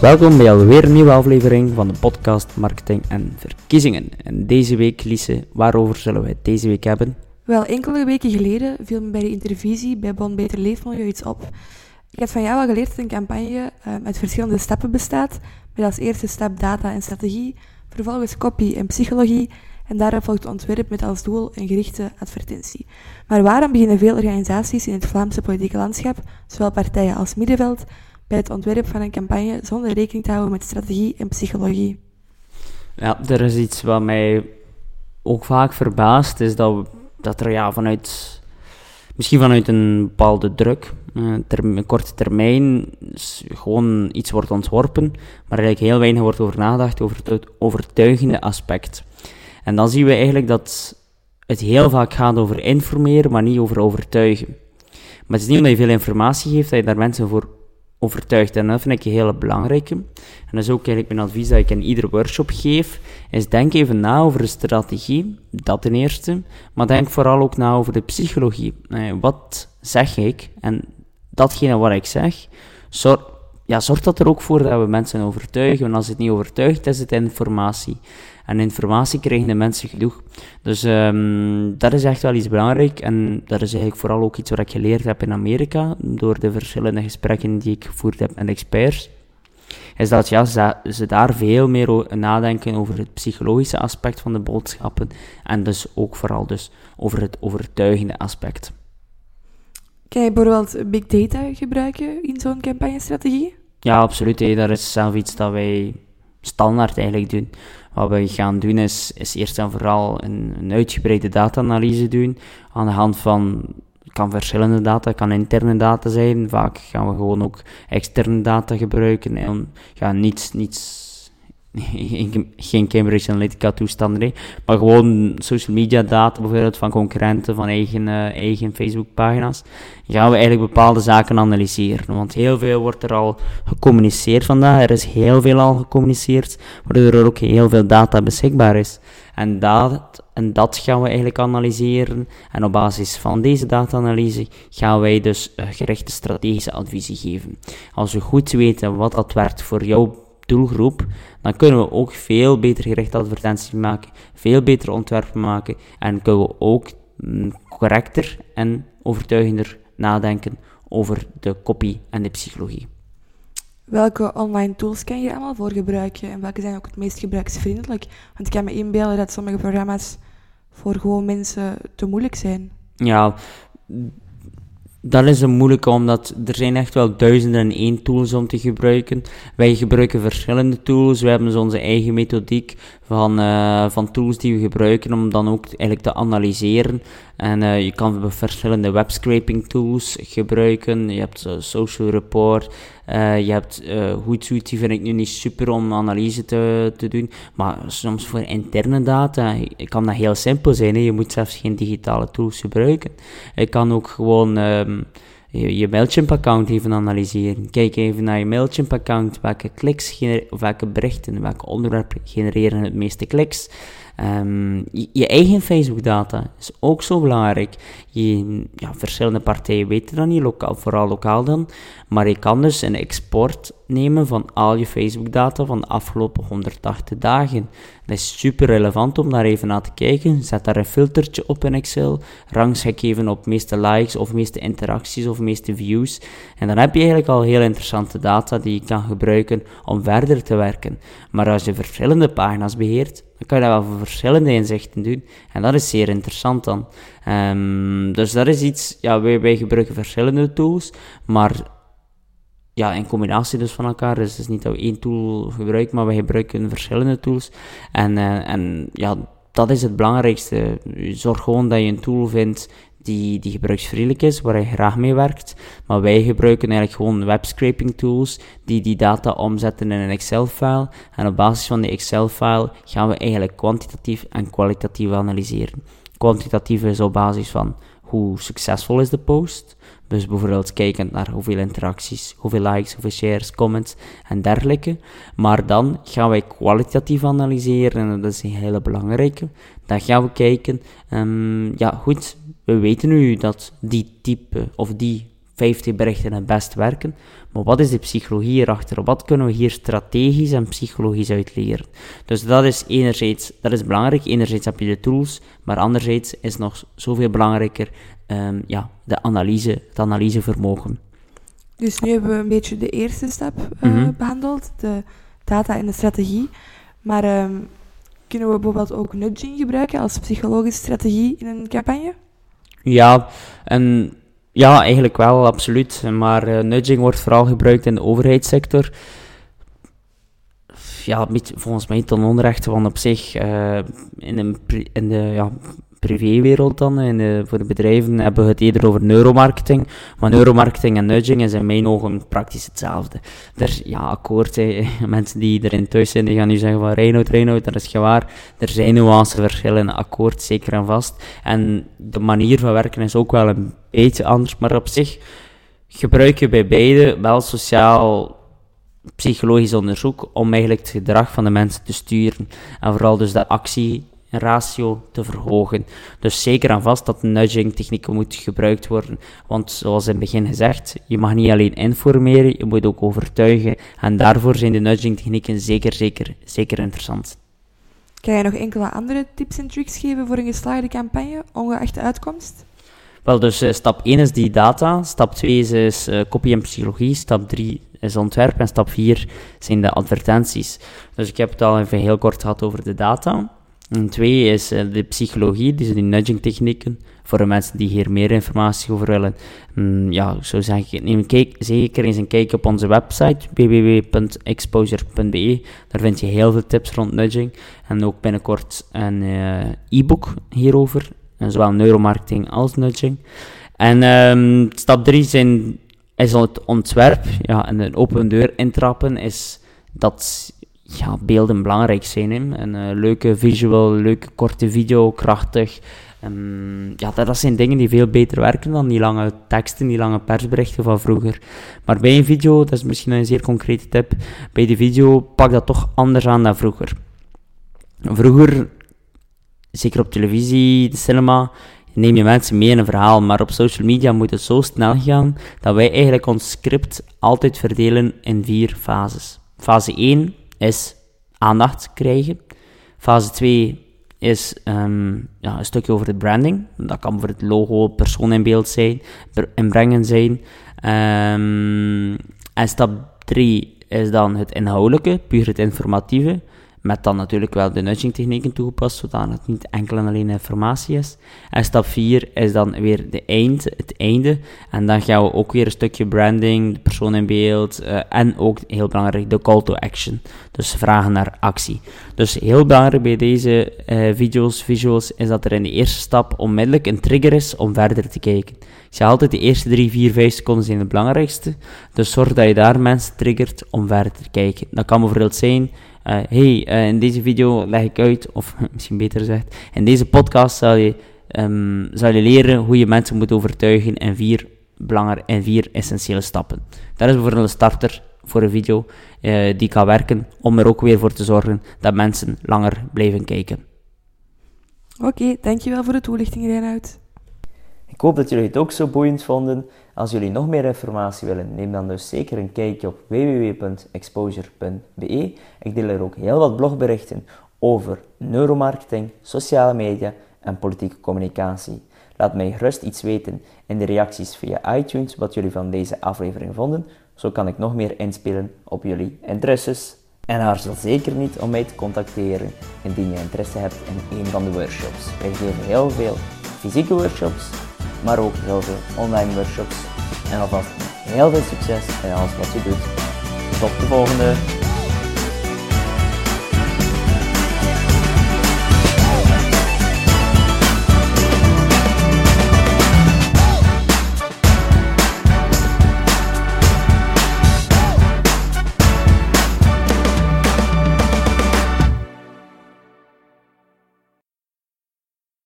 Welkom bij alweer een nieuwe aflevering van de podcast Marketing en Verkiezingen. En deze week, Lise, waarover zullen we het deze week hebben? Wel, enkele weken geleden viel me bij de intervisie bij Bon Beter Leefmilieu iets op. Ik heb van jou al geleerd dat een campagne uit verschillende stappen bestaat, met als eerste stap data en strategie, vervolgens copy en psychologie en daarop volgt ontwerp met als doel een gerichte advertentie. Maar waarom beginnen veel organisaties in het Vlaamse politieke landschap, zowel partijen als middenveld, bij het ontwerp van een campagne zonder rekening te houden met strategie en psychologie? Ja, er is iets wat mij ook vaak verbaast, is dat, dat er ja, vanuit, misschien vanuit een bepaalde druk, uh, een korte termijn, gewoon iets wordt ontworpen, maar eigenlijk heel weinig wordt over nagedacht over het overtuigende aspect. En dan zien we eigenlijk dat het heel vaak gaat over informeren, maar niet over overtuigen. Maar het is niet omdat je veel informatie geeft dat je daar mensen voor overtuigt. En dat vind ik een hele belangrijke. En dat is ook eigenlijk mijn advies dat ik in iedere workshop geef, is denk even na over de strategie, dat ten eerste, maar denk vooral ook na over de psychologie. Eh, wat zeg ik? En datgene wat ik zeg, zorg, ja, zorgt dat er ook voor dat we mensen overtuigen. En als het niet overtuigt, is het informatie. En informatie krijgen de mensen genoeg. Dus um, dat is echt wel iets belangrijk. En dat is eigenlijk vooral ook iets wat ik geleerd heb in Amerika, door de verschillende gesprekken die ik gevoerd heb met experts. Is dat ja, ze, ze daar veel meer nadenken over het psychologische aspect van de boodschappen. En dus ook vooral dus over het overtuigende aspect. Kan je bijvoorbeeld big data gebruiken in zo'n campagnestrategie? Ja, absoluut. Dat is zelf iets dat wij standaard eigenlijk doen. Wat we gaan doen is, is eerst en vooral een, uitgebreide data-analyse doen aan de hand van kan verschillende data, kan interne data zijn. Vaak gaan we gewoon ook externe data gebruiken en gaan niets, niets geen Cambridge Analytica toestanden, maar gewoon social media data, bijvoorbeeld van concurrenten, van eigen, uh, eigen Facebook pagina's, gaan we eigenlijk bepaalde zaken analyseren. Want heel veel wordt er al gecommuniceerd vandaag, er is heel veel al gecommuniceerd, waardoor er ook heel veel data beschikbaar is. En dat, en dat gaan we eigenlijk analyseren. En op basis van deze data-analyse gaan wij dus uh, gerichte strategische adviezen geven. Als we goed weten wat dat werkt voor jouw doelgroep, dan kunnen we ook veel beter gerichte advertenties maken, veel betere ontwerpen maken en kunnen we ook mm, correcter en overtuigender nadenken over de kopie en de psychologie. Welke online tools kan je allemaal voor gebruiken en welke zijn ook het meest gebruiksvriendelijk? Want ik kan me inbeelden dat sommige programma's voor gewoon mensen te moeilijk zijn. Ja, dat is een moeilijke, omdat er zijn echt wel duizenden en één tools om te gebruiken. Wij gebruiken verschillende tools. We hebben onze eigen methodiek van, uh, van tools die we gebruiken om dan ook eigenlijk te analyseren. En uh, je kan verschillende webscraping tools gebruiken. Je hebt uh, Social Report. je hebt Hootsuite, die vind ik nu niet super om analyse te, te doen. Maar soms voor interne data kan dat heel simpel zijn. Hè. Je moet zelfs geen digitale tools gebruiken. Je kan ook gewoon... Um, je, je MailChimp-account even analyseren. Kijk even naar je MailChimp-account. Welke kliks, of welke berichten, welke onderwerpen genereren het meeste kliks. Um, je, eigen Facebook-data is ook zo belangrijk. Je, ja, verschillende partijen weten dat niet, lokaal, vooral lokaal dan. Maar je kan dus een export nemen van al je Facebook-data van de afgelopen 180 dagen. Dat is super relevant om daar even naar te kijken. Zet daar een filtertje op in Excel. Rangschik even op meeste likes of meeste interacties of meeste views. En dan heb je eigenlijk al heel interessante data die je kan gebruiken om verder te werken. Maar als je verschillende pagina's beheert, dan kan je dat wel voor verschillende inzichten doen. En dat is zeer interessant dan. Um, dus dat is iets, ja, wij, wij gebruiken verschillende tools, maar ja, in combinatie dus van elkaar. Dus het is niet dat we één tool gebruiken, maar we gebruiken verschillende tools. En, uh, en ja, dat is het belangrijkste. Zorg gewoon dat je een tool vindt die, die gebruiksvriendelijk is, waar je graag mee werkt. Maar wij gebruiken eigenlijk gewoon webscraping tools die die data omzetten in een Excel-file. En op basis van die Excel-file gaan we eigenlijk kwantitatief en kwalitatief analyseren. Kwantitatief is op basis van hoe succesvol is de post. Dus bijvoorbeeld kijkend naar hoeveel interacties, hoeveel likes, hoeveel shares, comments en dergelijke. Maar dan gaan wij kwalitatief analyseren en dat is een hele belangrijke. Dan gaan we kijken, um, ja goed, we weten nu dat die type of die 50 berichten het best werken. Maar wat is de psychologie erachter? Wat kunnen we hier strategisch en psychologisch uit leren? Dus dat is enerzijds, dat is belangrijk. Enerzijds heb je de tools, maar anderzijds is nog zoveel belangrijker um, ja, de analyse, het analysevermogen. Dus nu hebben we een beetje de eerste stap uh, mm -hmm. behandeld, de data en de strategie. Maar um, kunnen we bijvoorbeeld ook nudging gebruiken als psychologische strategie in een campagne? Ja, en ja, eigenlijk wel, absoluut. Maar uh, nudging wordt vooral gebruikt in de overheidssector. Ja, volgens mij ten onrechte, want op zich uh, in, een, in de ja, privéwereld dan, in de, voor de bedrijven, hebben we het eerder over neuromarketing. Maar neuromarketing en nudging is in mijn ogen praktisch hetzelfde. Er, ja, akkoord, mensen die erin thuis zijn, die gaan nu zeggen van Reinoud, Reinoud, dat is gewaar. Er zijn nuanceverschillen, akkoord, zeker en vast. En de manier van werken is ook wel een beetje anders, maar op zich gebruik je bij beide wel sociaal psychologisch onderzoek om eigenlijk het gedrag van de mensen te sturen. En vooral dus de actie ratio te verhogen. Dus zeker en vast dat nudging technieken moet gebruikt worden. Want zoals in het begin gezegd, je mag niet alleen informeren, je moet ook overtuigen. En daarvoor zijn de nudging technieken zeker, zeker, zeker interessant. Kan je nog enkele andere tips en tricks geven voor een geslaagde campagne, ongeacht de uitkomst? Wel, dus uh, stap 1 is die data, stap 2 is, uh, kopie en psychologie, stap 3 is ontwerp en stap 4 zijn de advertenties. Dus ik heb het al even heel kort gehad over de data. En twee is uh, de psychologie, dus die nudging technieken. Voor de mensen die hier meer informatie over willen. Ja, zo zeg ik, neem kijk, zeker eens een kijk op onze website www.exposure.be. Daar vind je heel veel tips rond nudging. En ook binnenkort een e-book hierover. Zowel neuromarketing als nudging. En um, stap 3 zijn, is het ontwerp. Ja, en een open deur intrappen is dat ja, beelden belangrijk zijn. Hè. Een uh, leuke visual, leuke korte video, krachtig. Um, ja, dat, dat, zijn dingen die veel beter werken dan die lange teksten, die lange persberichten van vroeger. Maar bij een video, dat is misschien een zeer concrete tip, bij de video pak dat toch anders aan dan vroeger. Vroeger, zeker op televisie, de cinema, neem je mensen mee in een verhaal, maar op social media moet het zo snel gaan dat wij eigenlijk ons script altijd verdelen in vier fases. Fase 1 is aandacht krijgen. Fase 2 is um, ja, een stukje over het branding. Dat kan voor het logo, persoon in beeld zijn, inbrengen zijn. Um, en stap 3 is dan het inhoudelijke, puur het informatieve. Met dan natuurlijk wel de nudging technieken toegepast, zodat het niet enkel en alleen informatie is. En stap 4 is dan weer de eind, het einde. En dan gaan we ook weer een stukje branding, de persoon in beeld. Uh, en ook heel belangrijk, de call to action. Dus vragen naar actie. Dus heel belangrijk bij deze uh, video's, visuals, is dat er in de eerste stap onmiddellijk een trigger is om verder te kijken. Ik zeg altijd, de eerste 3, 4, 5 seconden zijn het belangrijkste. Dus zorg dat je daar mensen triggert om verder te kijken. Dat kan bijvoorbeeld zijn uh, hey, uh, in deze video leg ik uit, of misschien beter gezegd, in deze podcast zal je, um, zal je leren hoe je mensen moet overtuigen in vier belangrijke en vier essentiële stappen. Dat is bijvoorbeeld een starter voor een video uh, die kan werken om er ook weer voor te zorgen dat mensen langer blijven kijken. Oké, dankjewel voor de toelichting, Reinhard. Ik hoop dat jullie het ook zo boeiend vonden. Als jullie nog meer informatie willen, neem dan dus zeker een kijkje op www.exposure.be. Ik deel er ook heel wat blogberichten over neuromarketing, sociale media en politieke communicatie. Laat mij gerust iets weten in de reacties via iTunes wat jullie van deze aflevering vonden. Zo kan ik nog meer inspelen op jullie interesses. En aarzel zeker niet om mij te contacteren indien je interesse hebt in een van de workshops. Wij geven heel veel fysieke workshops maar ook heel veel online workshops. En alvast heel veel succes in alles wat je doet. Tot de volgende!